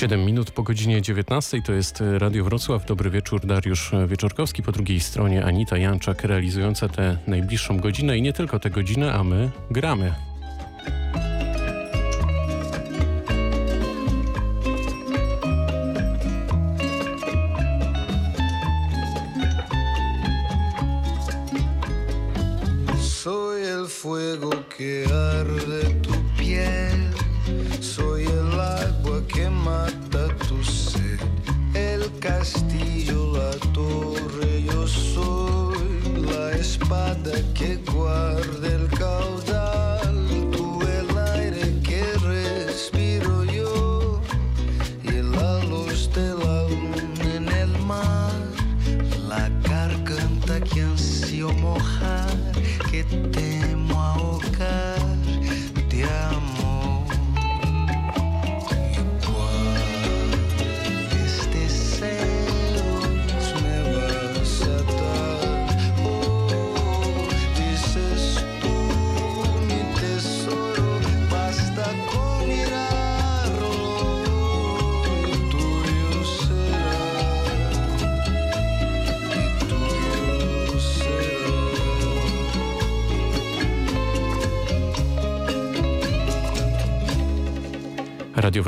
7 minut po godzinie 19 to jest Radio Wrocław. Dobry wieczór, Dariusz Wieczorkowski. Po drugiej stronie Anita Janczak realizująca tę najbliższą godzinę i nie tylko tę godzinę, a my gramy.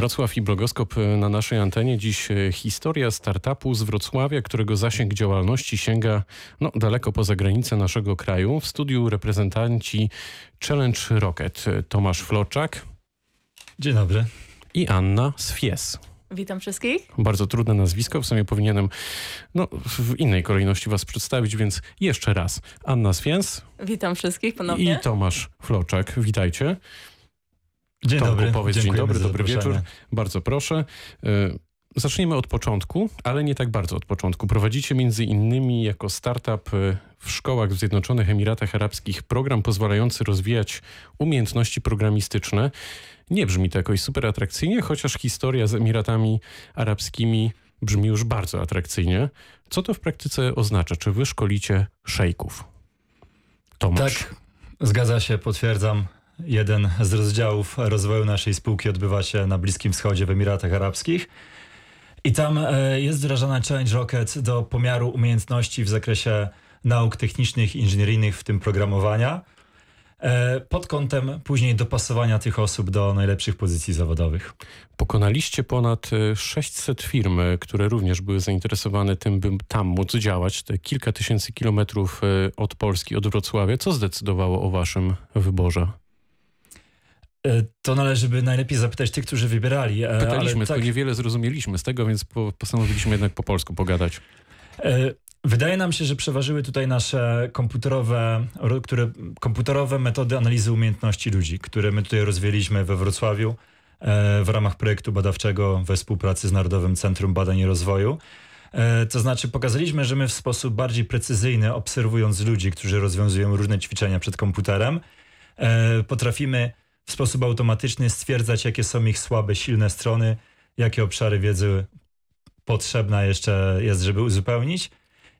Wrocław i blogoskop na naszej antenie. Dziś e, historia startupu z Wrocławia, którego zasięg działalności sięga no, daleko poza granice naszego kraju. W studiu reprezentanci Challenge Rocket Tomasz Floczak Dzień dobry. i Anna Swies. Witam wszystkich. Bardzo trudne nazwisko, w sumie powinienem no, w innej kolejności was przedstawić, więc jeszcze raz. Anna Swiens Witam wszystkich ponownie. i Tomasz Floczak. Witajcie. Dzień Tomku, dobry. powiedz dzień dobry, dobry wieczór. Bardzo proszę. Y, Zaczniemy od początku, ale nie tak bardzo od początku. Prowadzicie między innymi jako startup y, w szkołach w Zjednoczonych Emiratach Arabskich program pozwalający rozwijać umiejętności programistyczne. Nie brzmi to jakoś super atrakcyjnie, chociaż historia z Emiratami Arabskimi brzmi już bardzo atrakcyjnie. Co to w praktyce oznacza? Czy wy szkolicie szejków? Tomasz. Tak, zgadza się, potwierdzam. Jeden z rozdziałów rozwoju naszej spółki odbywa się na Bliskim Wschodzie w Emiratach Arabskich. I tam e, jest wdrażana Challenge Rocket do pomiaru umiejętności w zakresie nauk technicznych inżynieryjnych, w tym programowania, e, pod kątem później dopasowania tych osób do najlepszych pozycji zawodowych. Pokonaliście ponad e, 600 firm, e, które również były zainteresowane tym, by tam móc działać. Te kilka tysięcy kilometrów od Polski, od Wrocławia. Co zdecydowało o waszym wyborze? E, To należy by najlepiej zapytać tych, którzy wybierali. e, Pytaliśmy, tak, niewiele zrozumieliśmy z tego, więc po, postanowiliśmy jednak po polsku pogadać. E, Wydaje nam się, że przeważyły tutaj nasze komputerowe, ro- które, komputerowe metody analizy umiejętności ludzi, które my tutaj rozwijaliśmy we Wrocławiu w ramach projektu badawczego we współpracy z Narodowym Centrum Badań i Rozwoju. To znaczy pokazaliśmy, że my w sposób bardziej precyzyjny, obserwując ludzi, którzy rozwiązują różne ćwiczenia przed komputerem, potrafimy w sposób automatyczny stwierdzać, jakie są ich słabe, silne strony, jakie obszary wiedzy potrzebna jeszcze jest, żeby uzupełnić.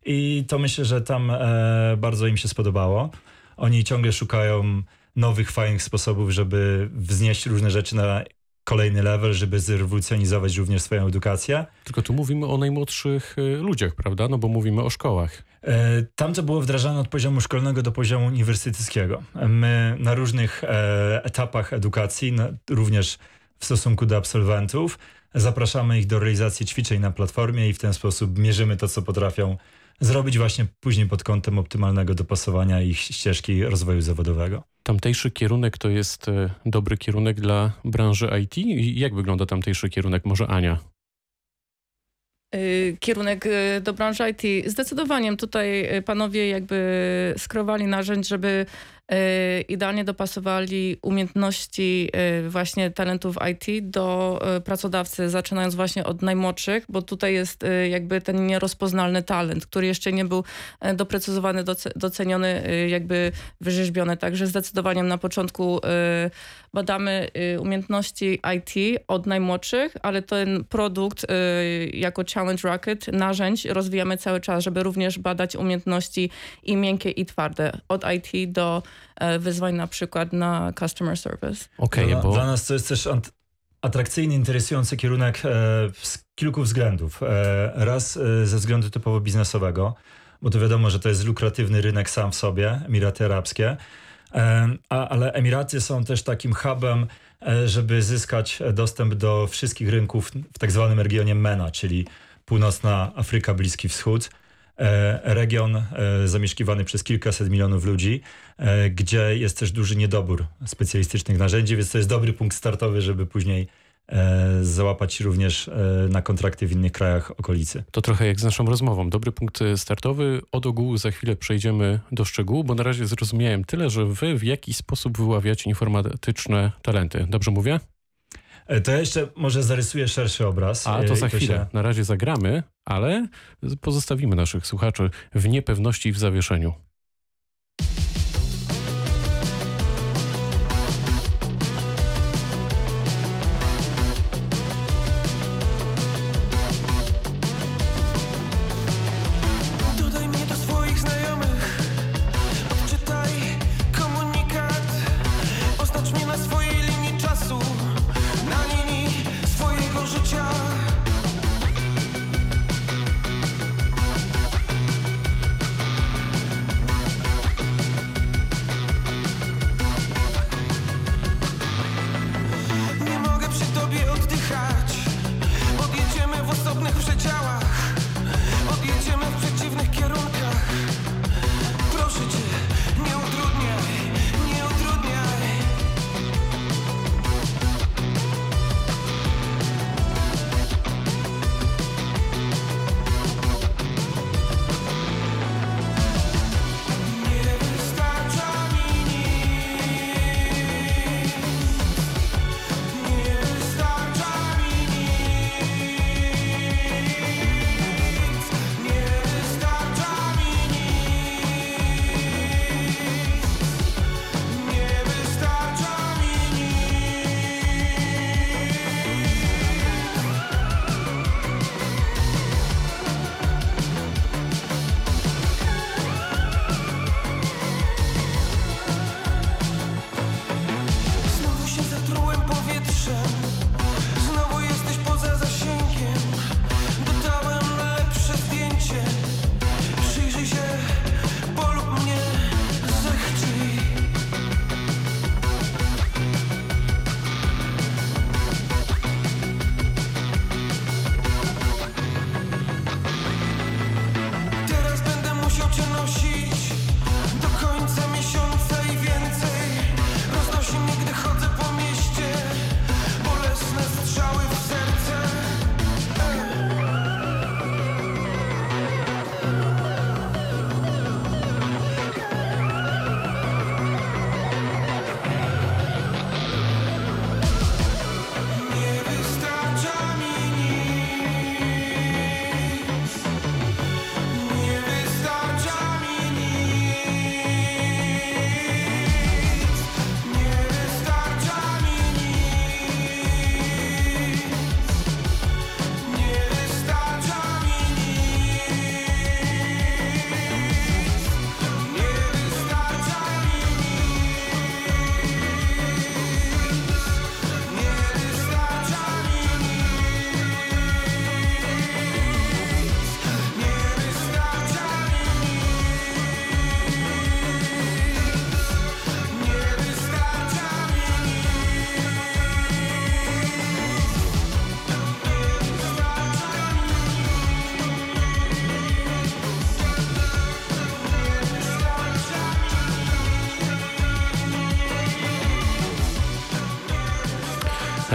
I to myślę, że tam e, bardzo im się spodobało. Oni ciągle szukają nowych, fajnych sposobów, żeby wznieść różne rzeczy na kolejny level, żeby zrewolucjonizować również swoją edukację. Tylko tu mówimy o najmłodszych e, ludziach, prawda? No bo mówimy o szkołach. E, Tam to było wdrażane od poziomu szkolnego do poziomu uniwersyteckiego. My na różnych e, etapach edukacji, również w stosunku do absolwentów, zapraszamy ich do realizacji ćwiczeń na platformie i w ten sposób mierzymy to, co potrafią zrobić właśnie później pod kątem optymalnego dopasowania ich ścieżki rozwoju zawodowego. Tamtejszy kierunek to jest e, dobry kierunek dla branży IT? I Jak wygląda tamtejszy kierunek? Może Ania? Y, Kierunek y, do branży IT. Zdecydowanie tutaj panowie jakby skrowali narzędź, żeby idealnie dopasowali umiejętności y, właśnie talentów IT do y, pracodawcy, zaczynając właśnie od najmłodszych, bo tutaj jest y, jakby ten nierozpoznalny talent, który jeszcze nie był y, doprecyzowany, doce- doceniony, y, jakby wyrzeźbiony. Także zdecydowanie na początku y, badamy y, umiejętności IT od najmłodszych, ale ten produkt y, jako Challenge Rocket, narzędź rozwijamy cały czas, żeby również badać umiejętności i miękkie i twarde, od IT do e, wyzwań na przykład na customer service. Okej, dla, bo dla nas to jest też atrakcyjny, interesujący kierunek e, z kilku względów. E, raz e, ze względu typowo biznesowego, bo to wiadomo, że to jest lukratywny rynek sam w sobie, Emiraty Arabskie, e, ale Emiraty są też takim hubem, e, żeby zyskać dostęp do wszystkich rynków w tak zwanym regionie MENA, czyli północna Afryka, Bliski Wschód. E, region e, zamieszkiwany przez kilkaset milionów ludzi, e, gdzie jest też duży niedobór specjalistycznych narzędzi, więc to jest dobry punkt startowy, żeby później załapać również na kontrakty w innych krajach okolicy. To trochę jak z naszą rozmową. Dobry punkt startowy. Od ogółu za chwilę przejdziemy do szczegółu, bo na razie zrozumiałem tyle, że wy w jakiś sposób wyławiacie informatyczne talenty. Dobrze mówię? E, To ja jeszcze może zarysuję szerszy obraz. A e, to za chwilę. się- Na razie zagramy, ale pozostawimy naszych słuchaczy w niepewności i w zawieszeniu.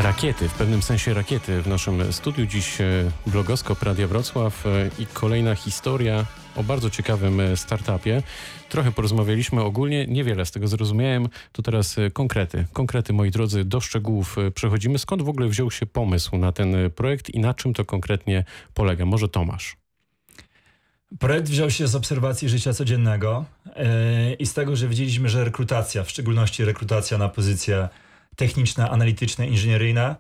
Rakiety, w pewnym sensie rakiety w naszym studiu. Dziś e, blogoskop Radia Wrocław e, i kolejna historia o bardzo ciekawym e, startupie. Trochę porozmawialiśmy ogólnie, niewiele z tego zrozumiałem. To teraz konkrety. Konkrety, moi drodzy, do szczegółów przechodzimy. Skąd w ogóle wziął się pomysł na ten projekt i na czym to konkretnie polega? Może Tomasz? Projekt wziął się z obserwacji życia codziennego i z tego, że widzieliśmy, że rekrutacja, w szczególności rekrutacja na pozycje techniczne, analityczne, inżynieryjne,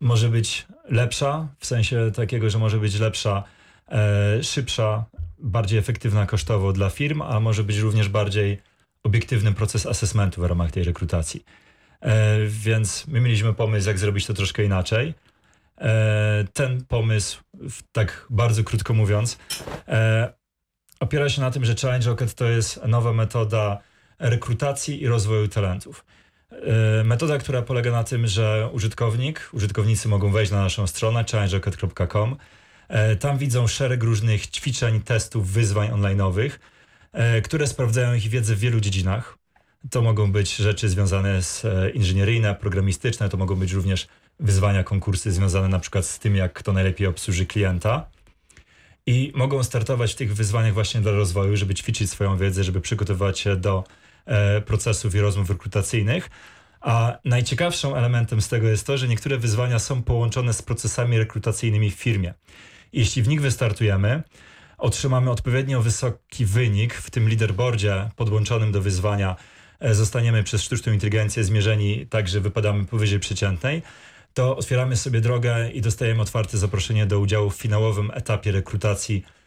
może być lepsza, w sensie takiego, że może być lepsza, e, szybsza, bardziej efektywna kosztowo dla firm, a może być również bardziej obiektywny proces assessmentu w ramach tej rekrutacji. E, więc my mieliśmy pomysł, jak zrobić to troszkę inaczej. E, ten pomysł, tak bardzo krótko mówiąc, e, opiera się na tym, że Challenge Rocket to jest nowa metoda rekrutacji i rozwoju talentów. E, Metoda, która polega na tym, że użytkownik, użytkownicy mogą wejść na naszą stronę challengerocket.com. E, Tam widzą szereg różnych ćwiczeń, testów, wyzwań online'owych, e, które sprawdzają ich wiedzę w wielu dziedzinach. To mogą być rzeczy związane z inżynieryjne, programistyczne, to mogą być również wyzwania, konkursy związane na przykład z tym, jak kto najlepiej obsłuży klienta. I mogą startować w tych wyzwaniach właśnie dla rozwoju, żeby ćwiczyć swoją wiedzę, żeby przygotowywać się do procesów i rozmów rekrutacyjnych. A najciekawszym elementem z tego jest to, że niektóre wyzwania są połączone z procesami rekrutacyjnymi w firmie. Jeśli w nich wystartujemy, otrzymamy odpowiednio wysoki wynik w tym leaderboardzie podłączonym do wyzwania, e, zostaniemy przez sztuczną inteligencję zmierzeni tak, że wypadamy powyżej przeciętnej, to otwieramy sobie drogę i dostajemy otwarte zaproszenie do udziału w finałowym etapie rekrutacji e,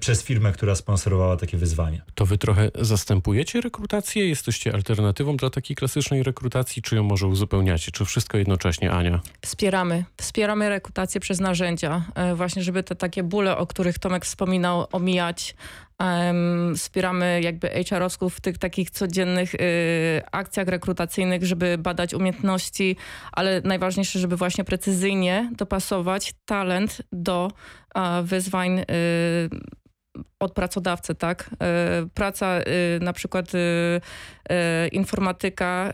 przez firmę, która sponsorowała takie wyzwanie. To wy trochę zastępujecie rekrutację? Jesteście alternatywą dla takiej klasycznej rekrutacji, czy ją może uzupełniacie? Czy wszystko jednocześnie, Ania? Wspieramy. Wspieramy rekrutację przez narzędzia, e, właśnie żeby te takie bóle, o których Tomek wspominał, omijać. Em, wspieramy jakby HR-owsków w tych takich codziennych y, akcjach rekrutacyjnych, żeby badać umiejętności, ale najważniejsze, żeby właśnie precyzyjnie dopasować talent do wyzwań y, od pracodawcy, tak? Y, Praca y, na przykład y, informatyka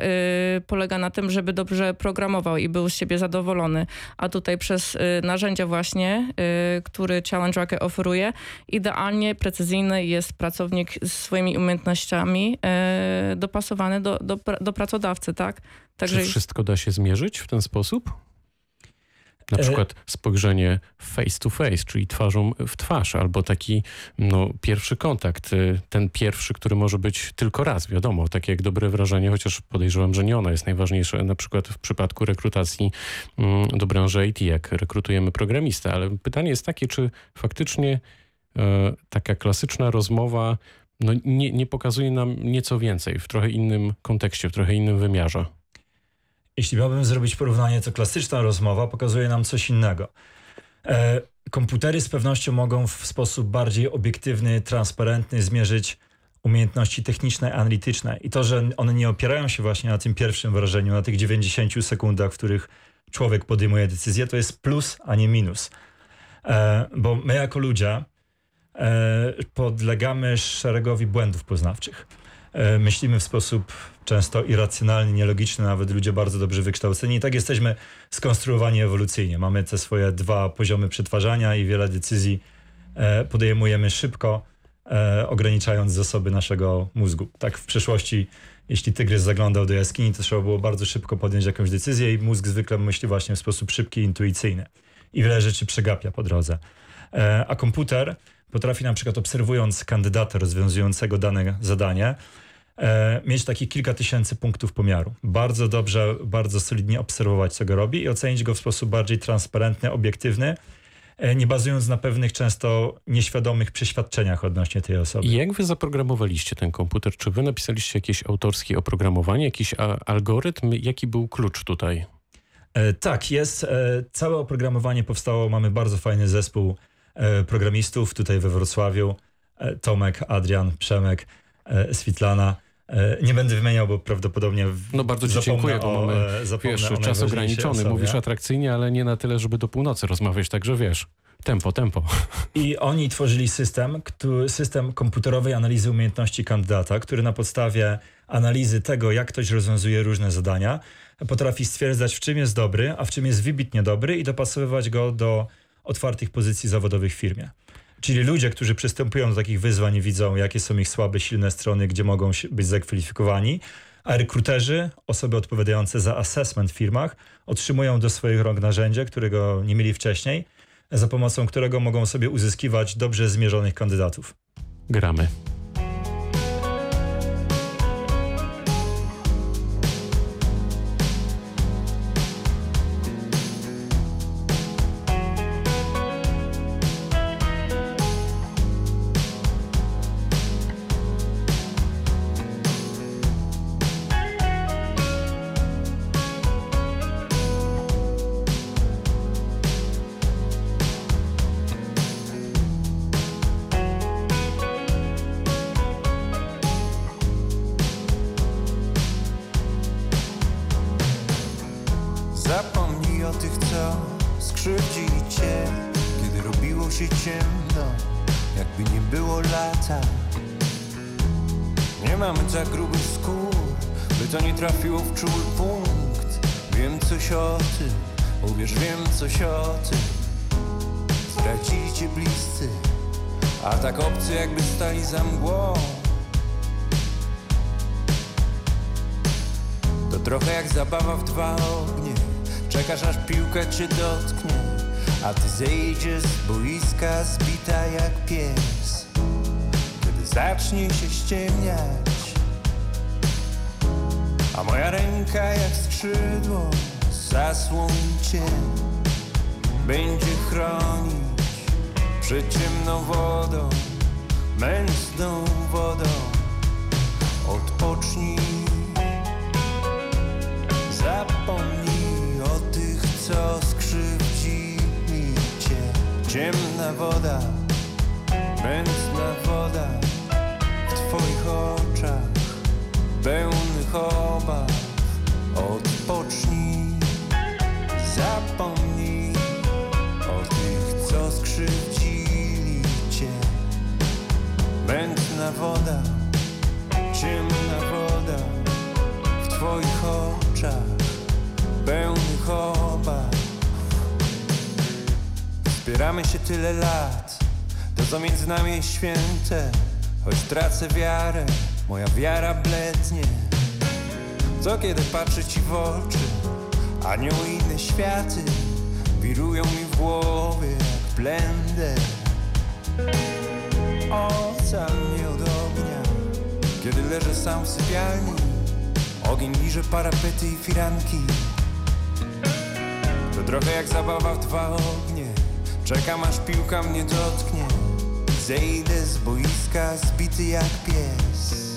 polega na tym, żeby dobrze programował i był z siebie zadowolony. A tutaj przez narzędzia właśnie, który Challenge Rocket oferuje, idealnie precyzyjny jest pracownik z swoimi umiejętnościami dopasowany do, do, do pracodawcy, tak? Czy wszystko da się zmierzyć w ten sposób? Na E- przykład spojrzenie face to face, czyli twarzą w twarz, albo taki no, pierwszy kontakt, y, ten pierwszy, który może być tylko raz, wiadomo, takie jak dobre wrażenie, chociaż podejrzewam, że nie ono jest najważniejsze, na przykład w przypadku rekrutacji mm, do branży IT, jak rekrutujemy programistę, ale pytanie jest takie, czy faktycznie e, taka klasyczna rozmowa no, nie, nie pokazuje nam nieco więcej, w trochę innym kontekście, w trochę innym wymiarze. Jeśli miałbym zrobić porównanie, to klasyczna rozmowa pokazuje nam coś innego. E, komputery z pewnością mogą w sposób bardziej obiektywny, transparentny zmierzyć umiejętności techniczne, analityczne. I to, że one nie opierają się właśnie na tym pierwszym wrażeniu, na tych 90 sekundach, w których człowiek podejmuje decyzję, to jest plus, a nie minus. E, bo my jako ludzie e, podlegamy szeregowi błędów poznawczych. E, myślimy w sposób często irracjonalny, nielogiczny, nawet ludzie bardzo dobrze wykształceni. I tak jesteśmy skonstruowani ewolucyjnie. Mamy te swoje dwa poziomy przetwarzania i wiele decyzji e, podejmujemy szybko, e, ograniczając zasoby naszego mózgu. Tak w przeszłości, jeśli tygrys zaglądał do jaskini, to trzeba było bardzo szybko podjąć jakąś decyzję i mózg zwykle myśli właśnie w sposób szybki intuicyjny. I wiele rzeczy przegapia po drodze. A komputer potrafi na przykład obserwując kandydata rozwiązującego dane zadanie, mieć takich kilka tysięcy punktów pomiaru. Bardzo dobrze, bardzo solidnie obserwować, co go robi i ocenić go w sposób bardziej transparentny, obiektywny, e, nie bazując na pewnych często nieświadomych przeświadczeniach odnośnie tej osoby. I jak wy zaprogramowaliście ten komputer? Czy wy napisaliście jakieś autorskie oprogramowanie, jakiś algorytm? Jaki był klucz tutaj? E, tak, jest. E, całe oprogramowanie powstało. Mamy bardzo fajny zespół e, programistów tutaj we Wrocławiu. E, Tomek, Adrian, Przemek, e, Switlana. E, nie będę wymieniał, bo prawdopodobnie No bardzo ci dziękuję, bo mamy e, wiesz, o czas ograniczony. osobie. Mówisz atrakcyjnie, ale nie na tyle, żeby do północy rozmawiać, także wiesz. Tempo, tempo. I oni tworzyli system, który, system komputerowej analizy umiejętności kandydata, który na podstawie analizy tego, jak ktoś rozwiązuje różne zadania, potrafi stwierdzać, w czym jest dobry, a w czym jest wybitnie dobry i dopasowywać go do otwartych pozycji zawodowych w firmie. Czyli ludzie, którzy przystępują do takich wyzwań, widzą, jakie są ich słabe, silne strony, gdzie mogą być zakwalifikowani, a rekruterzy, osoby odpowiadające za assessment w firmach, otrzymują do swoich rąk narzędzie, którego nie mieli wcześniej, za pomocą którego mogą sobie uzyskiwać dobrze zmierzonych kandydatów. Gramy. tych, co skrzywdzili cię Kiedy robiło się ciemno, jakby nie było lata. Nie mamy za grubych skór, by to nie trafiło w czuły punkt. Wiem coś o tym, uwierz, wiem coś o tym. Stracili cię bliscy, a tak obcy jakby stali za mgłą. To trochę jak zabawa w dwa ognie. Czekasz aż piłka cię dotknie A ty zejdziesz z boiska zbita jak pies. Kiedy zacznie się ściemniać A moja ręka jak skrzydło zasłoni cię Będzie chronić przed ciemną wodą Mętną wodą. Odpocznij Zapomnij co skrzywdzili cię. Ciemna woda, mętna woda W twoich oczach, pełnych obaw Odpocznij, zapomnij o tych, co skrzywdzili cię. Mętna woda, ciemna woda w twoich oczach. Pełnych obaw Spieramy się tyle lat To co między nami jest święte. Choć tracę wiarę Moja wiara blednie. Co kiedy patrzę ci w oczy Anioły i inne światy Wirują mi w głowie jak blender Ocal mnie od ognia Kiedy leżę sam w sypialni. Ogień liże parapety i firanki trochę jak zabawa w dwa ognie. Czekam aż piłka mnie dotknie. Zejdę z boiska zbity jak pies.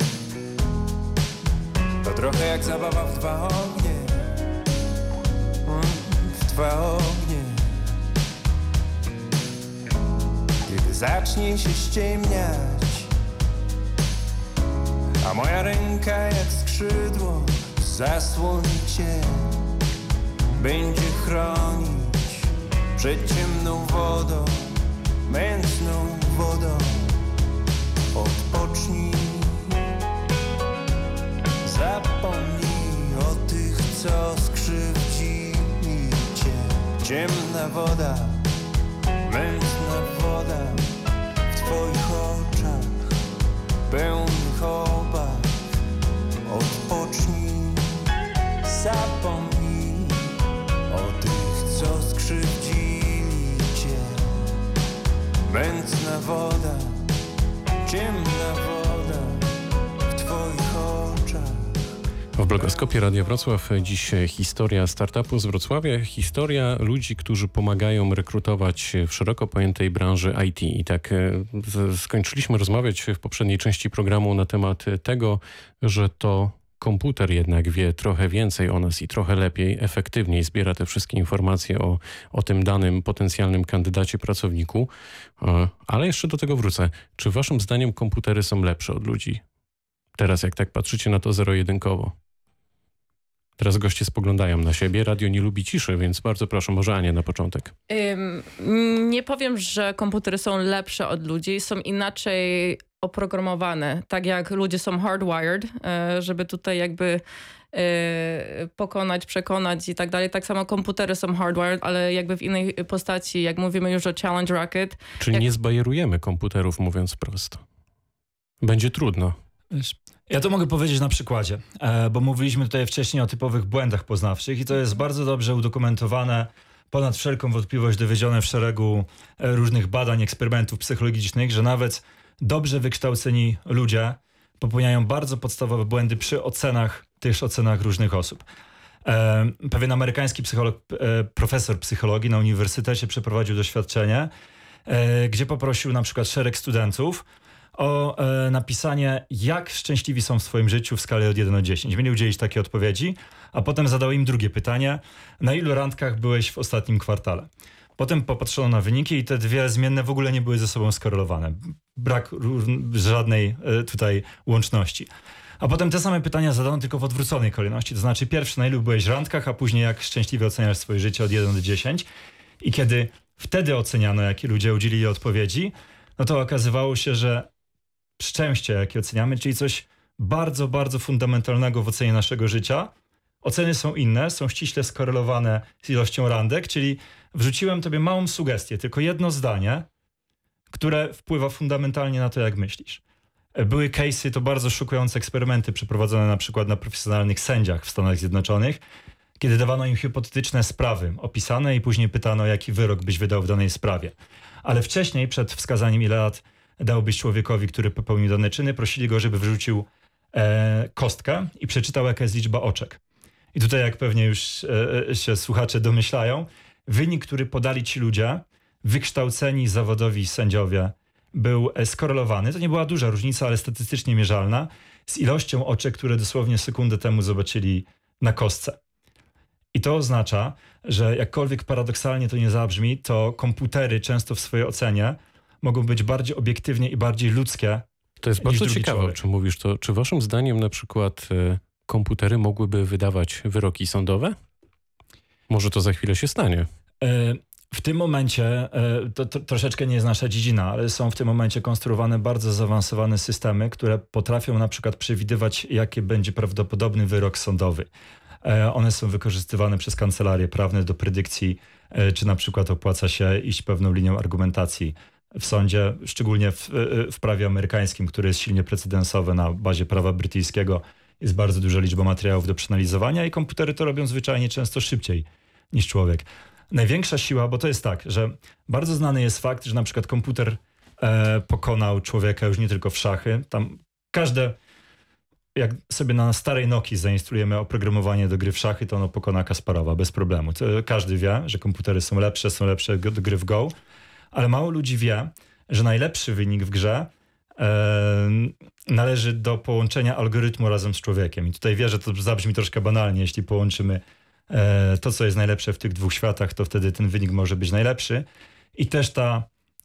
To trochę jak zabawa w dwa ognie. Mm, W dwa ognie. Kiedy zacznie się ściemniać a moja ręka jak skrzydło zasłoni cię Będzie chronić przed ciemną wodą Mętną wodą. Odpocznij. Zapomnij o tych, co skrzywdzili cię. Ciemna woda, mętna woda W twoich oczach. Pełnych obaw. Odpocznij, zapomnij skrzywdzili cię Mętna woda, ciemna woda w twoich oczach. W blogoskopie Radia Wrocław dziś historia startupu z Wrocławia, historia ludzi, którzy pomagają rekrutować w szeroko pojętej branży IT. I tak e, skończyliśmy rozmawiać w poprzedniej części programu na temat tego, że to komputer jednak wie trochę więcej o nas i trochę lepiej, efektywniej zbiera te wszystkie informacje o, o tym danym potencjalnym kandydacie, pracowniku. E, Ale jeszcze do tego wrócę. Czy waszym zdaniem komputery są lepsze od ludzi? Teraz jak tak patrzycie na to zero-jedynkowo. Teraz goście spoglądają na siebie. Radio nie lubi ciszy, więc bardzo proszę, może Ania na początek. Ym, nie powiem, że komputery są lepsze od ludzi, są inaczej oprogramowane, tak jak ludzie są hardwired, e, żeby tutaj jakby e, pokonać, przekonać i tak dalej. Tak samo komputery są hardwired, ale jakby w innej postaci, jak mówimy już o Challenge Rocket, Czyli Jak- nie zbajerujemy komputerów, mówiąc prosto. Będzie trudno. Ja to mogę powiedzieć na przykładzie, e, bo mówiliśmy tutaj wcześniej o typowych błędach poznawczych i to jest bardzo dobrze udokumentowane, ponad wszelką wątpliwość dowiedzione w szeregu różnych badań, eksperymentów psychologicznych, że nawet dobrze wykształceni ludzie popełniają bardzo podstawowe błędy przy ocenach, też ocenach różnych osób. E, Pewien amerykański psycholog, e, profesor psychologii na uniwersytecie przeprowadził doświadczenie, e, gdzie poprosił na przykład szereg studentów o napisanie, jak szczęśliwi są w swoim życiu w skali od 1 do 10. Mieli udzielić takiej odpowiedzi, a potem zadał im drugie pytanie, na ilu randkach byłeś w ostatnim kwartale? Potem popatrzono na wyniki i te dwie zmienne w ogóle nie były ze sobą skorelowane. Brak żadnej e, tutaj łączności. A potem te same pytania zadano tylko w odwróconej kolejności. To znaczy pierwszy, na ilu byłeś randkach, a później jak szczęśliwie oceniasz swoje życie od 1 do 10. I kiedy wtedy oceniano, jakie ludzie udzielili odpowiedzi, no to okazywało się, że szczęście, jakie oceniamy, czyli coś bardzo, bardzo fundamentalnego w ocenie naszego życia. Oceny są inne, są ściśle skorelowane z ilością randek, czyli wrzuciłem tobie małą sugestię, tylko jedno zdanie, które wpływa fundamentalnie na to, jak myślisz. Były case'y, to bardzo szokujące eksperymenty przeprowadzone na przykład na profesjonalnych sędziach w Stanach Zjednoczonych, kiedy dawano im hipotetyczne sprawy opisane i później pytano, jaki wyrok byś wydał w danej sprawie. Ale wcześniej, przed wskazaniem ile lat dałbyś człowiekowi, który popełnił dane czyny, prosili go, żeby wrzucił e, kostkę i przeczytał, jaka jest liczba oczek. I tutaj, jak pewnie już e, się słuchacze domyślają, wynik, który podali ci ludzie, wykształceni zawodowi sędziowie, był e, skorelowany. To nie była duża różnica, ale statystycznie mierzalna, z ilością oczek, które dosłownie sekundę temu zobaczyli na kostce. I to oznacza, że jakkolwiek paradoksalnie to nie zabrzmi, to komputery często w swojej ocenie mogą być bardziej obiektywnie i bardziej ludzkie. To jest bardzo ciekawe, człowiek. czy mówisz to. Czy waszym zdaniem na przykład y, komputery mogłyby wydawać wyroki sądowe? Może to za chwilę się stanie. E, w tym momencie, e, to, troszeczkę nie jest nasza dziedzina, ale są w tym momencie konstruowane bardzo zaawansowane systemy, które potrafią na przykład przewidywać, jaki będzie prawdopodobny wyrok sądowy. E, one są wykorzystywane przez kancelarie prawne do predykcji, czy na przykład opłaca się iść pewną linią argumentacji w sądzie, szczególnie w, w prawie amerykańskim, które jest silnie precedensowe na bazie prawa brytyjskiego. Jest bardzo duża liczba materiałów do przeanalizowania i komputery to robią zwyczajnie często szybciej niż człowiek największa siła, bo to jest tak, że bardzo znany jest fakt, że na przykład komputer e, pokonał człowieka już nie tylko w szachy. Tam każde, jak sobie na starej Nokii zainstalujemy oprogramowanie do gry w szachy, to ono pokona Kasparowa bez problemu. To każdy wie, że komputery są lepsze, są lepsze do gry w Go, ale mało ludzi wie, że najlepszy wynik w grze należy do połączenia algorytmu razem z człowiekiem. I tutaj wierzę, że to zabrzmi troszkę banalnie, jeśli połączymy E, to, co jest najlepsze w tych dwóch światach, to wtedy ten wynik może być najlepszy. I też ta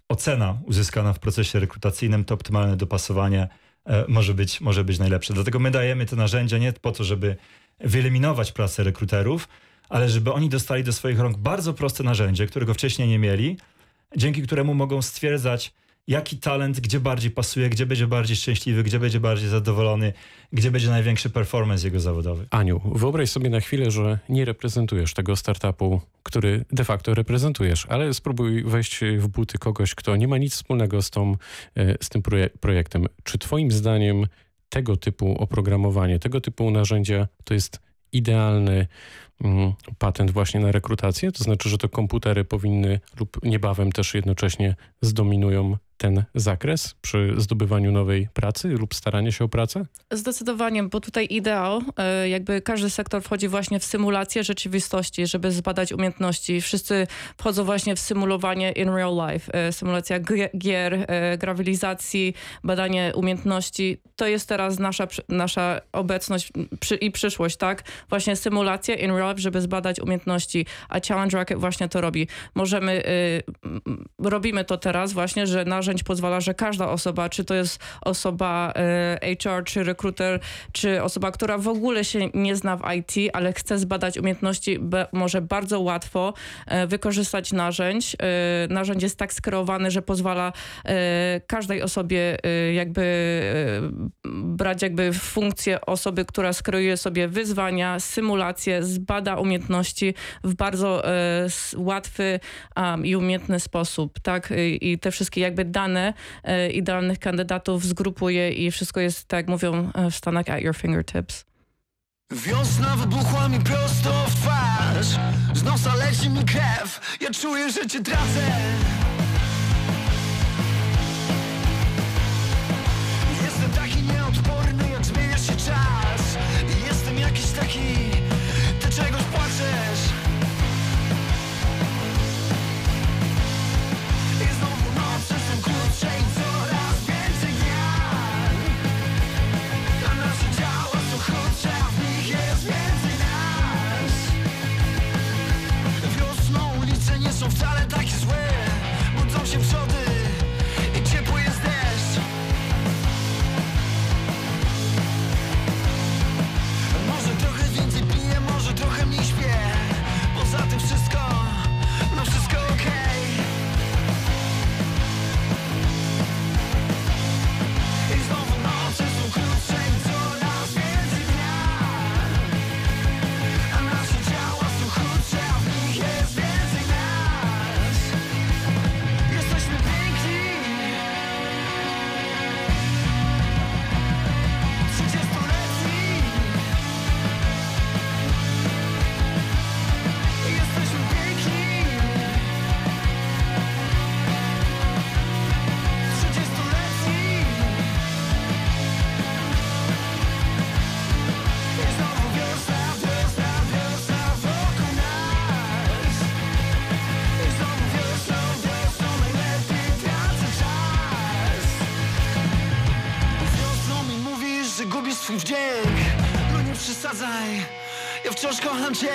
ocena uzyskana w procesie rekrutacyjnym, to optymalne dopasowanie e, może być, może być najlepsze. Dlatego my dajemy te narzędzia nie po to, żeby wyeliminować pracę rekruterów, ale żeby oni dostali do swoich rąk bardzo proste narzędzie, którego wcześniej nie mieli, dzięki któremu mogą stwierdzać, jaki talent gdzie bardziej pasuje, gdzie będzie bardziej szczęśliwy, gdzie będzie bardziej zadowolony, gdzie będzie największy performance jego zawodowy. Aniu, wyobraź sobie na chwilę, że nie reprezentujesz tego startupu, który de facto reprezentujesz, ale spróbuj wejść w buty kogoś, kto nie ma nic wspólnego z, tą, e, z tym projektem. Czy twoim zdaniem tego typu oprogramowanie, tego typu narzędzia to jest idealny patent właśnie na rekrutację? To znaczy, że to komputery powinny lub niebawem też jednocześnie zdominują ten zakres przy zdobywaniu nowej pracy lub staraniu się o pracę? Zdecydowanie, bo tutaj ideał, e, jakby każdy sektor wchodzi właśnie w symulację rzeczywistości, żeby zbadać umiejętności. Wszyscy wchodzą właśnie w symulowanie in real life, e, symulacja gier, e, grawilizacji, badanie umiejętności. To jest teraz nasza, nasza obecność i przyszłość, tak? Właśnie symulacja in real life, żeby zbadać umiejętności, a Challenge Rocket właśnie to robi. Możemy, robimy to teraz właśnie, że narzędź pozwala, że każda osoba, czy to jest osoba e, HR, czy rekruter, czy osoba, która w ogóle się nie zna w IT, ale chce zbadać umiejętności, może bardzo łatwo e, wykorzystać narzędź. E, narzędzie jest tak skierowane, że pozwala każdej osobie jakby brać jakby funkcję osoby, która skieruje sobie wyzwania, symulacje, zbada umiejętności w bardzo łatwy i umiejętny sposób, tak? I te wszystkie jakby dane dane e, idealnych kandydatów zgrupuje i wszystko jest, tak jak mówią e, w Stanach, at your fingertips. Wiosna wybuchła mi prosto w twarz Z nosa leci mi krew Ja czuję, że cię tracę Jestem taki nieodporny, jak zmienia się czas Jestem jakiś taki Nie przesadzaj, ja wciąż kocham cię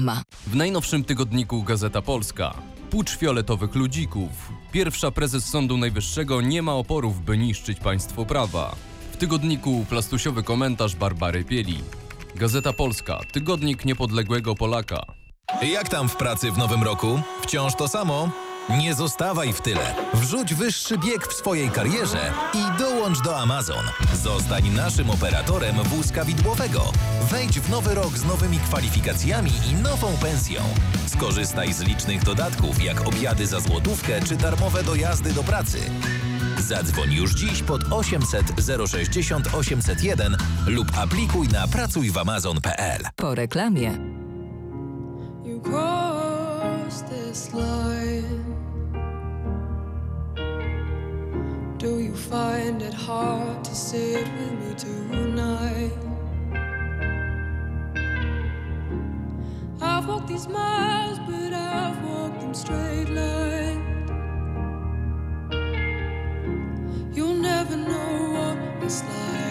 Reklama. W najnowszym tygodniku Gazeta Polska. Pucz fioletowych ludzików. Pierwsza prezes Sądu Najwyższego nie ma oporów, by niszczyć państwo prawa. W tygodniku plastusiowy komentarz Barbary Pieli. Gazeta Polska. Tygodnik niepodległego Polaka. Jak tam w pracy w nowym roku? Wciąż to samo? Nie zostawaj w tyle. Wrzuć wyższy bieg w swojej karierze i dołącz do Amazon. Zostań naszym operatorem wózka widłowego. Wejdź w nowy rok z nowymi kwalifikacjami i nową pensją. Skorzystaj z licznych dodatków, jak obiady za złotówkę czy darmowe dojazdy do pracy. Zadzwoń już dziś pod 800 060 801 lub aplikuj na pracujwamazon.pl. Po reklamie. You this line. Do you find it hard to sit with me tonight? I've walked these miles, but I've walked them straight line. You'll never know what it's like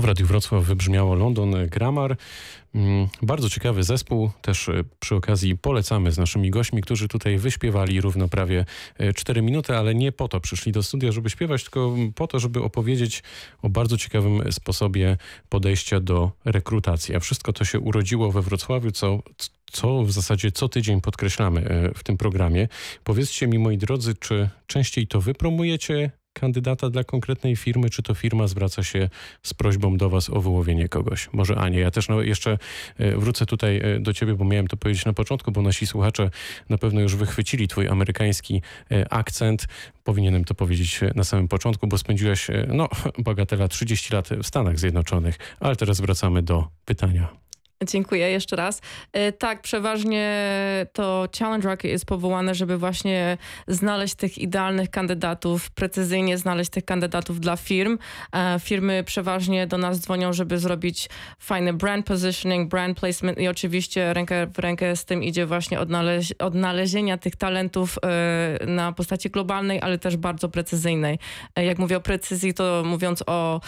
W Radiu Wrocław wybrzmiało London Grammar. Mm, Bardzo ciekawy zespół. Też e, przy okazji polecamy z naszymi gośćmi, którzy tutaj wyśpiewali równo prawie 4 minuty, ale nie po to przyszli do studia, żeby śpiewać, tylko po to, żeby opowiedzieć o bardzo ciekawym sposobie podejścia do rekrutacji. A wszystko to się urodziło we Wrocławiu, co, co w zasadzie co tydzień podkreślamy e, w tym programie. Powiedzcie mi, moi drodzy, czy częściej to wy promujecie kandydata dla konkretnej firmy, czy to firma zwraca się z prośbą do was o wyłowienie kogoś? Może Ania, ja też no, jeszcze e, wrócę tutaj e, do ciebie, bo miałem to powiedzieć na początku, bo nasi słuchacze na pewno już wychwycili twój amerykański e, akcent. Powinienem to powiedzieć na samym początku, bo spędziłeś, no, bagatela 30 lat w Stanach Zjednoczonych, ale teraz wracamy do pytania. Dziękuję jeszcze raz. E, Tak, przeważnie to Challenge Rocket jest powołane, żeby właśnie znaleźć tych idealnych kandydatów, precyzyjnie znaleźć tych kandydatów dla firm. E, Firmy przeważnie do nas dzwonią, żeby zrobić fajny brand positioning, brand placement i oczywiście rękę w rękę z tym idzie właśnie odnaleź odnalezienia tych talentów e, na postaci globalnej, ale też bardzo precyzyjnej. Jak mówię o precyzji, to mówiąc o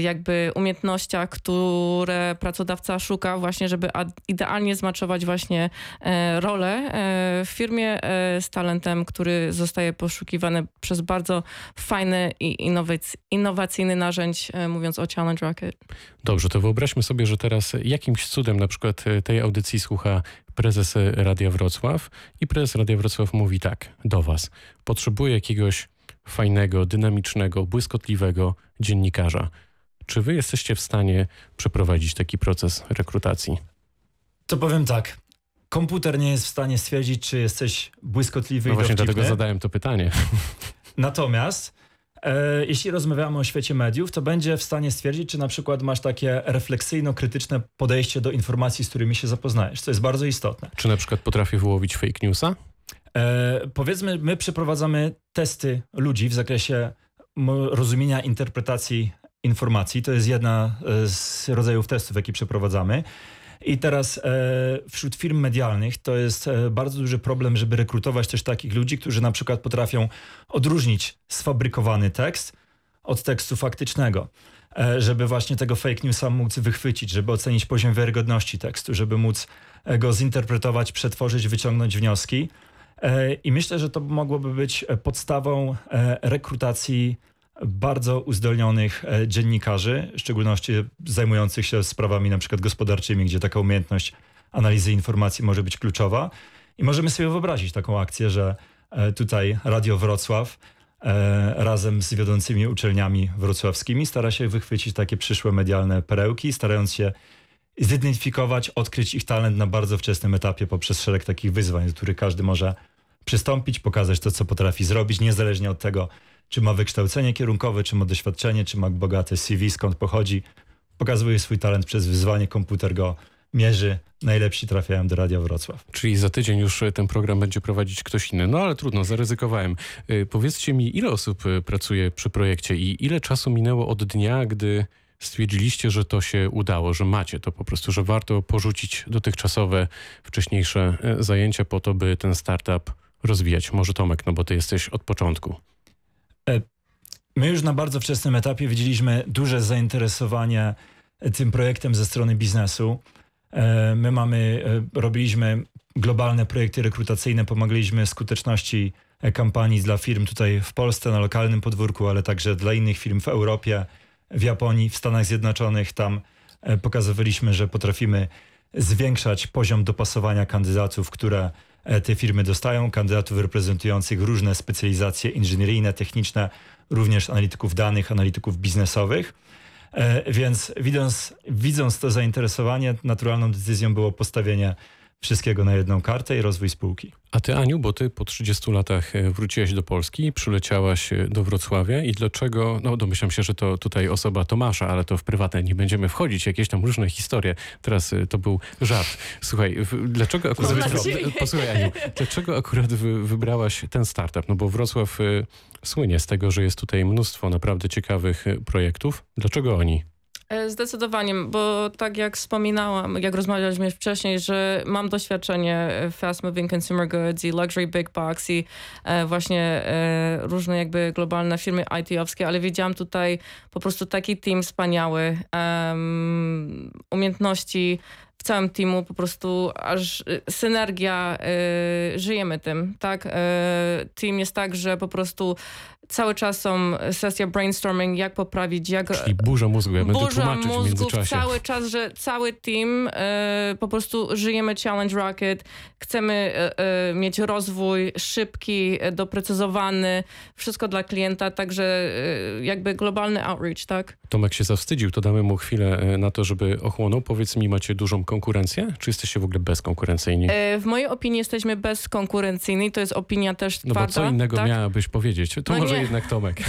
jakby umiejętnościach, które pracodawca szuka właśnie, żeby idealnie zmaczować właśnie e, rolę e, w firmie e, z talentem, który zostaje poszukiwany przez bardzo fajny i innowac- innowacyjny narzędź, mówiąc o Challenge Rocket. Dobrze, to wyobraźmy sobie, że teraz jakimś cudem na przykład tej audycji słucha prezes Radia Wrocław i prezes Radia Wrocław mówi tak do was. Potrzebuję jakiegoś fajnego, dynamicznego, błyskotliwego dziennikarza. Czy wy jesteście w stanie przeprowadzić taki proces rekrutacji? To powiem tak. Komputer nie jest w stanie stwierdzić, czy jesteś błyskotliwy No i właśnie dowcipny. dlatego zadałem to pytanie. Natomiast e, jeśli rozmawiamy o świecie mediów, to będzie w stanie stwierdzić, czy na przykład masz takie refleksyjno-krytyczne podejście do informacji, z którymi się zapoznajesz. To jest bardzo istotne. Czy na przykład potrafię wyłowić fake newsa? E, powiedzmy, my przeprowadzamy testy ludzi w zakresie rozumienia interpretacji informacji. To jest jedna e, z rodzajów testów, jakie przeprowadzamy. I teraz e, wśród firm medialnych to jest e, bardzo duży problem, żeby rekrutować też takich ludzi, którzy na przykład potrafią odróżnić sfabrykowany tekst od tekstu faktycznego. Żeby właśnie tego fake newsa móc wychwycić, żeby ocenić poziom wiarygodności tekstu, żeby móc go zinterpretować, przetworzyć, wyciągnąć wnioski. I myślę, że to mogłoby być podstawą rekrutacji bardzo uzdolnionych e, dziennikarzy, w szczególności zajmujących się sprawami na przykład gospodarczymi, gdzie taka umiejętność analizy informacji może być kluczowa. I możemy sobie wyobrazić taką akcję, że e, tutaj Radio Wrocław e, razem z wiodącymi uczelniami wrocławskimi stara się wychwycić takie przyszłe medialne perełki, starając się zidentyfikować, odkryć ich talent na bardzo wczesnym etapie poprzez szereg takich wyzwań, do których każdy może przystąpić, pokazać to, co potrafi zrobić, niezależnie od tego, czy ma wykształcenie kierunkowe, czy ma doświadczenie, czy ma bogate CV, skąd pochodzi. Pokazuje swój talent przez wyzwanie, komputer go mierzy. Najlepsi trafiają do Radia Wrocław. Czyli za tydzień już e, ten program będzie prowadzić ktoś inny. No ale trudno, zaryzykowałem. E, Powiedzcie mi, ile osób e, pracuje przy projekcie i ile czasu minęło od dnia, gdy stwierdziliście, że to się udało, że macie to po prostu, że warto porzucić dotychczasowe, wcześniejsze zajęcia po to, by ten startup rozwijać. Może Tomek, no bo ty jesteś od początku. My już na bardzo wczesnym etapie widzieliśmy duże zainteresowanie tym projektem ze strony biznesu. E, My mamy, e, robiliśmy globalne projekty rekrutacyjne, pomagaliśmy skuteczności e, kampanii dla firm tutaj w Polsce na lokalnym podwórku, ale także dla innych firm w Europie, w Japonii, w Stanach Zjednoczonych. Tam e, pokazywaliśmy, że potrafimy zwiększać poziom dopasowania kandydatów, które e, te firmy dostają, kandydatów reprezentujących różne specjalizacje inżynieryjne, techniczne, również analityków danych, analityków biznesowych. E, Więc widząc, widząc to zainteresowanie, naturalną decyzją było postawienie wszystkiego na jedną kartę i rozwój spółki. A ty, Aniu, bo ty po 30 latach e, wróciłaś do Polski, przyleciałaś e, do Wrocławia i dlaczego, no domyślam się, że to tutaj osoba Tomasza, ale to w prywatne nie będziemy wchodzić, jakieś tam różne historie. Teraz e, to był żart. Słuchaj, w, dlaczego akurat... Nadzieję. Posłuchaj, Aniu, dlaczego akurat wy, wybrałaś ten startup? No bo Wrocław e, słynie z tego, że jest tutaj mnóstwo naprawdę ciekawych projektów. Dlaczego oni? E, Zdecydowanie, bo tak jak wspominałam, jak rozmawialiśmy wcześniej, że mam doświadczenie w fast moving consumer goods i luxury big box i e, właśnie e, różne jakby globalne firmy IT-owskie, ale widziałam tutaj po prostu taki team wspaniały, umiejętności w całym teamu, po prostu aż synergia, żyjemy tym, tak? Team jest tak, że po prostu cały czas są sesja brainstorming, jak poprawić, jak Czyli burza mózgu, ja będę burza tłumaczyć w mózgów międzyczasie. cały czas, że cały team e, po prostu żyjemy Challenge Rocket, chcemy e, e, mieć rozwój szybki, doprecyzowany, wszystko dla klienta, także jakby globalny outreach, tak? Tomek się zawstydził, to damy mu chwilę na to, żeby ochłonął. Powiedz mi, macie dużą konkurencję, czy jesteście w ogóle bezkonkurencyjni? W mojej opinii jesteśmy bezkonkurencyjni, to jest opinia też No bo twarda. co innego tak? miałabyś powiedzieć? To No może nie. jednak Tomek.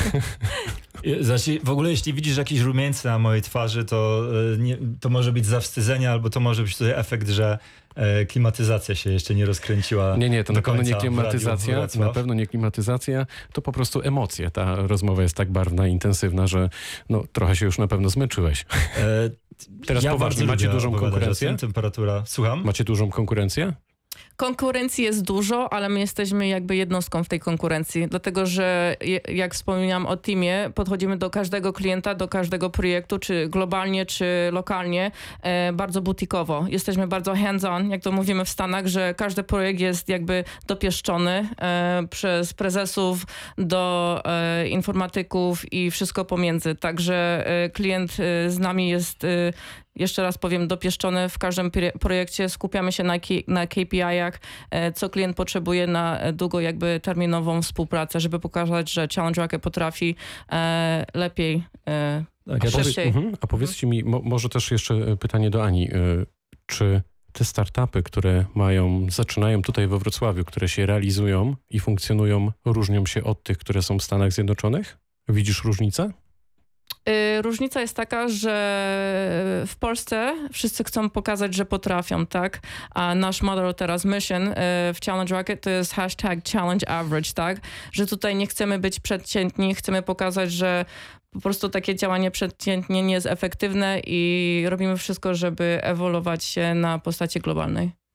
Znaczy, w ogóle jeśli widzisz jakieś rumieńce na mojej twarzy, to, e, nie, to może być zawstydzenie, albo to może być tutaj efekt, że e, klimatyzacja się jeszcze nie rozkręciła. Nie, nie, to na pewno nie w klimatyzacja, na pewno nie klimatyzacja, to po prostu emocje. Ta rozmowa jest tak barwna intensywna, że no, trochę się już na pewno zmęczyłeś. E, Teraz ja poważnie, macie dużą konkurencję? Temperatura. Słucham? Macie dużą konkurencję? Konkurencji jest dużo, ale my jesteśmy jakby jednostką w tej konkurencji, dlatego że jak wspomniałam o teamie, podchodzimy do każdego klienta, do każdego projektu, czy globalnie, czy lokalnie, e, bardzo butikowo. Jesteśmy bardzo hands-on, jak to mówimy w Stanach, że każdy projekt jest jakby dopieszczony e, przez prezesów do e, informatyków i wszystko pomiędzy. Także e, klient e, z nami jest e, jeszcze raz powiem, dopieszczone w każdym projekcie. Skupiamy się na, na KPI-ach, e, co klient potrzebuje na długo jakby terminową współpracę, żeby pokazać, że Challenge Rocket potrafi e, lepiej e, Tak, A, ja Szybciej. też, powie, mhm, a powiedzcie mi, mo, może też jeszcze pytanie do Ani. Czy te startupy, które mają, zaczynają tutaj we Wrocławiu, które się realizują i funkcjonują, różnią się od tych, które są w Stanach Zjednoczonych? Widzisz różnicę? Y, Różnica jest taka, że w Polsce wszyscy chcą pokazać, że potrafią, tak? A nasz model teraz mission y, w Challenge Rocket to jest hashtag challenge average, tak? Że tutaj nie chcemy być przeciętni, chcemy pokazać, że po prostu takie działanie przeciętnie nie jest efektywne i robimy wszystko, żeby ewoluować się na postaci globalnej.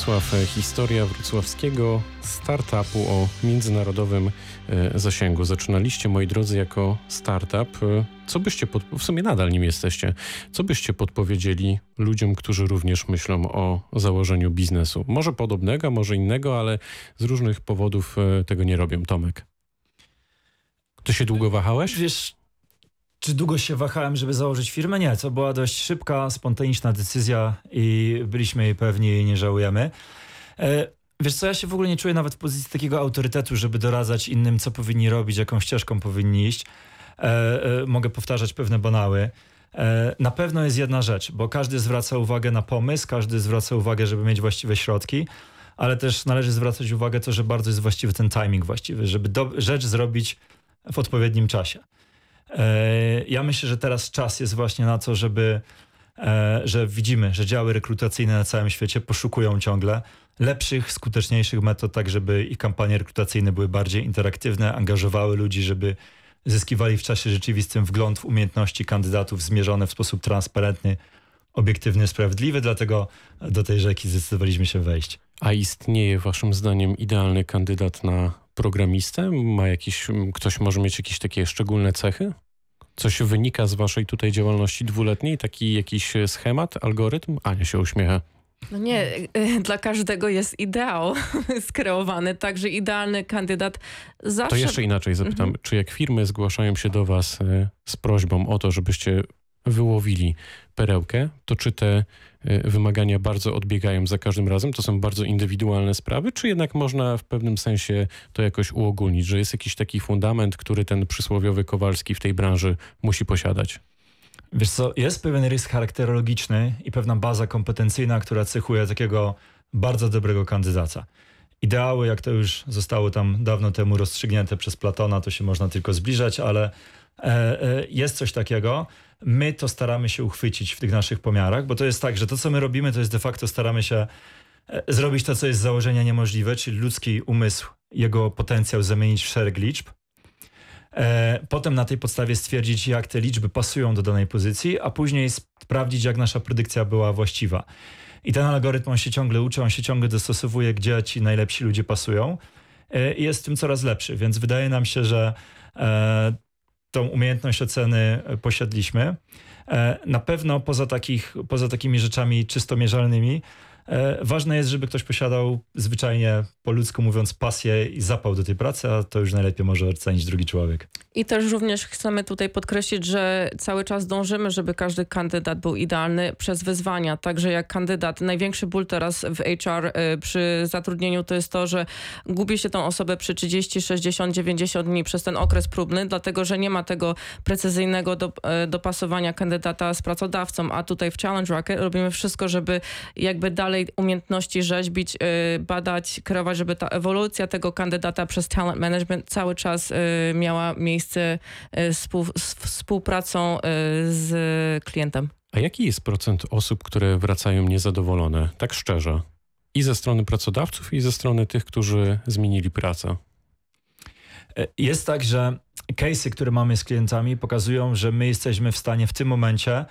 Wrocław. E, historia wrocławskiego startupu o międzynarodowym e, zasięgu. Zaczynaliście, moi drodzy, jako startup. E, co byście, pod... w sumie nadal nim jesteście, co byście podpowiedzieli ludziom, którzy również myślą o założeniu biznesu? Może podobnego, może innego, ale z różnych powodów tego nie robią. Tomek. Ty się długo wahałeś? Wiesz, czy długo się wahałem, żeby założyć firmę? Nie, to była dość szybka, spontaniczna decyzja i byliśmy jej pewni i nie żałujemy. E, wiesz co, ja się w ogóle nie czuję nawet w pozycji takiego autorytetu, żeby doradzać innym, co powinni robić, jaką ścieżką powinni iść. E, e, mogę powtarzać pewne banały. Na pewno jest jedna rzecz, bo każdy zwraca uwagę na pomysł, każdy zwraca uwagę, żeby mieć właściwe środki, ale też należy zwracać uwagę to, że bardzo jest właściwy ten timing właściwy, żeby rzecz zrobić w odpowiednim czasie. E, ja myślę, że teraz czas jest właśnie na to, żeby, e, że widzimy, że działy rekrutacyjne na całym świecie poszukują ciągle lepszych, skuteczniejszych metod, tak żeby kampanie rekrutacyjne były bardziej interaktywne, angażowały ludzi, żeby zyskiwali w czasie rzeczywistym wgląd w umiejętności kandydatów zmierzone w sposób transparentny, obiektywny, sprawiedliwy, dlatego do tej rzeki zdecydowaliśmy się wejść. A istnieje waszym zdaniem idealny kandydat na programistę? Ma jakiś, ktoś może mieć jakieś takie szczególne cechy? Coś wynika z waszej tutaj działalności dwuletniej? Taki jakiś schemat, algorytm? Ania się uśmiecha. No nie, dla każdego jest ideał skreowany, także idealny kandydat zawsze... To jeszcze inaczej zapytam, mhm. czy jak firmy zgłaszają się do was e, z prośbą o to, żebyście wyłowili perełkę, to czy te y, wymagania bardzo odbiegają za każdym razem? To są bardzo indywidualne sprawy, czy jednak można w pewnym sensie to jakoś uogólnić, że jest jakiś taki fundament, który ten przysłowiowy Kowalski w tej branży musi posiadać? Wiesz co, jest pewien rys charakterologiczny i pewna baza kompetencyjna, która cechuje takiego bardzo dobrego kandydata. Ideały, jak to już zostało tam dawno temu rozstrzygnięte przez Platona, to się można tylko zbliżać, ale e, e, jest coś takiego my to staramy się uchwycić w tych naszych pomiarach, bo to jest tak, że to, co my robimy, to jest de facto staramy się e, zrobić to, co jest z założenia niemożliwe, czyli ludzki umysł, jego potencjał zamienić w szereg liczb. E, potem na tej podstawie stwierdzić, jak te liczby pasują do danej pozycji, a później sprawdzić, jak nasza predykcja była właściwa. I ten algorytm on się ciągle uczy, on się ciągle dostosowuje, gdzie ci najlepsi ludzie pasują e, i jest w tym coraz lepszy. Więc wydaje nam się, że tą umiejętność oceny e, posiadliśmy. E, na pewno poza, takich, poza takimi rzeczami czysto mierzalnymi, ważne jest, żeby ktoś posiadał zwyczajnie, po ludzku mówiąc, pasję i zapał do tej pracy, a to już najlepiej może ocenić drugi człowiek. I też również chcemy tutaj podkreślić, że cały czas dążymy, żeby każdy kandydat był idealny przez wyzwania. Także jak kandydat, największy ból teraz w HR e, przy zatrudnieniu to jest to, że gubi się tą osobę przy 30, 60, 90 dni przez ten okres próbny, dlatego że nie ma tego precyzyjnego do, e, dopasowania kandydata z pracodawcą, a tutaj w Challenge Rocket robimy wszystko, żeby jakby dalej dalej umiejętności rzeźbić, y, badać, kreować, żeby ta ewolucja tego kandydata przez talent management cały czas y, miała miejsce y, z współpracą z klientem. A jaki jest procent osób, które wracają niezadowolone, tak szczerze? I ze strony pracodawców, i ze strony tych, którzy zmienili pracę? E, jest tak, że case'y, które mamy z klientami pokazują, że my jesteśmy w stanie w tym momencie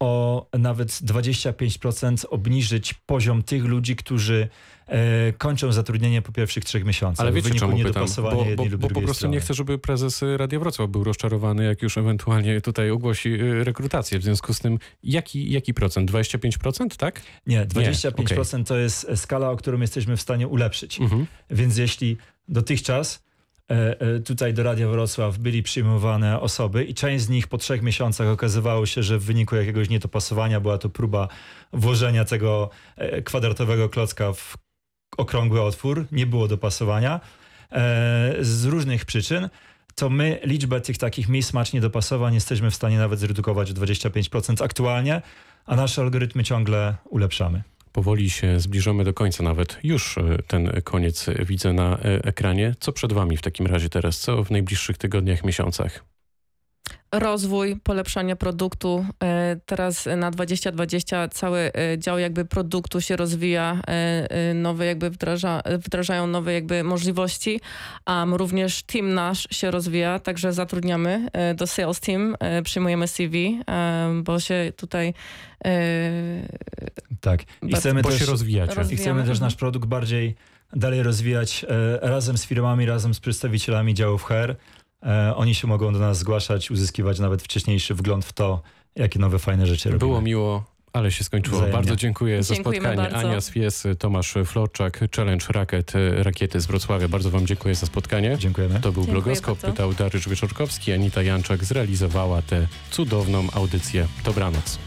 o nawet 25% obniżyć poziom tych ludzi, którzy e, kończą zatrudnienie po pierwszych trzech miesiącach. Ale wiecie czemu pytam? Bo, bo, bo po prostu strony. nie chcę, żeby prezes Radia Wrocław był rozczarowany, jak już ewentualnie tutaj ogłosi e, rekrutację. W związku z tym, jaki, jaki procent? 25%, tak? Nie, 25% nie. to jest skala, o którą jesteśmy w stanie ulepszyć. Mhm. Więc jeśli dotychczas E, e, tutaj do Radia Wrocław byli przyjmowane osoby i część z nich po trzech miesiącach okazywało się, że w wyniku jakiegoś niedopasowania była to próba włożenia tego e, kwadratowego klocka w okrągły otwór, nie było dopasowania. Z różnych przyczyn, to my liczbę tych takich mismatch, niedopasowań jesteśmy w stanie nawet zredukować o 25% aktualnie, a nasze algorytmy ciągle ulepszamy. Powoli się zbliżamy do końca nawet. Już e, ten koniec widzę na e, ekranie. Co przed wami w takim razie teraz? Co w najbliższych tygodniach, miesiącach? Rozwój, polepszanie produktu. E, Teraz na 2020 cały e, dział jakby produktu się rozwija, e, nowe jakby wdraża, wdrażają nowe jakby możliwości, a również team nasz się rozwija, także zatrudniamy do sales team, przyjmujemy CV, bo się tutaj Tak. I Bardzo- chcemy też, się rozwijacie. roz- i chcemy też nasz produkt bardziej dalej rozwijać razem z firmami, razem z przedstawicielami działów HR. E, oni się mogą do nas zgłaszać, uzyskiwać nawet wcześniejszy wgląd w to, jakie nowe fajne rzeczy robimy. Było miło, ale się skończyło. Wzajemnie. Bardzo dziękuję za Dziękujemy spotkanie. bardzo. Ania Swies, Tomasz Florczak, Challenge Racket, Rakiety z Wrocławia. Bardzo wam dziękuję za spotkanie. Dziękujemy. To był Dziękuję blogoskop, bardzo. pytał Dariusz Wieczorkowski, Anita Janczak zrealizowała tę cudowną audycję. Dobranoc.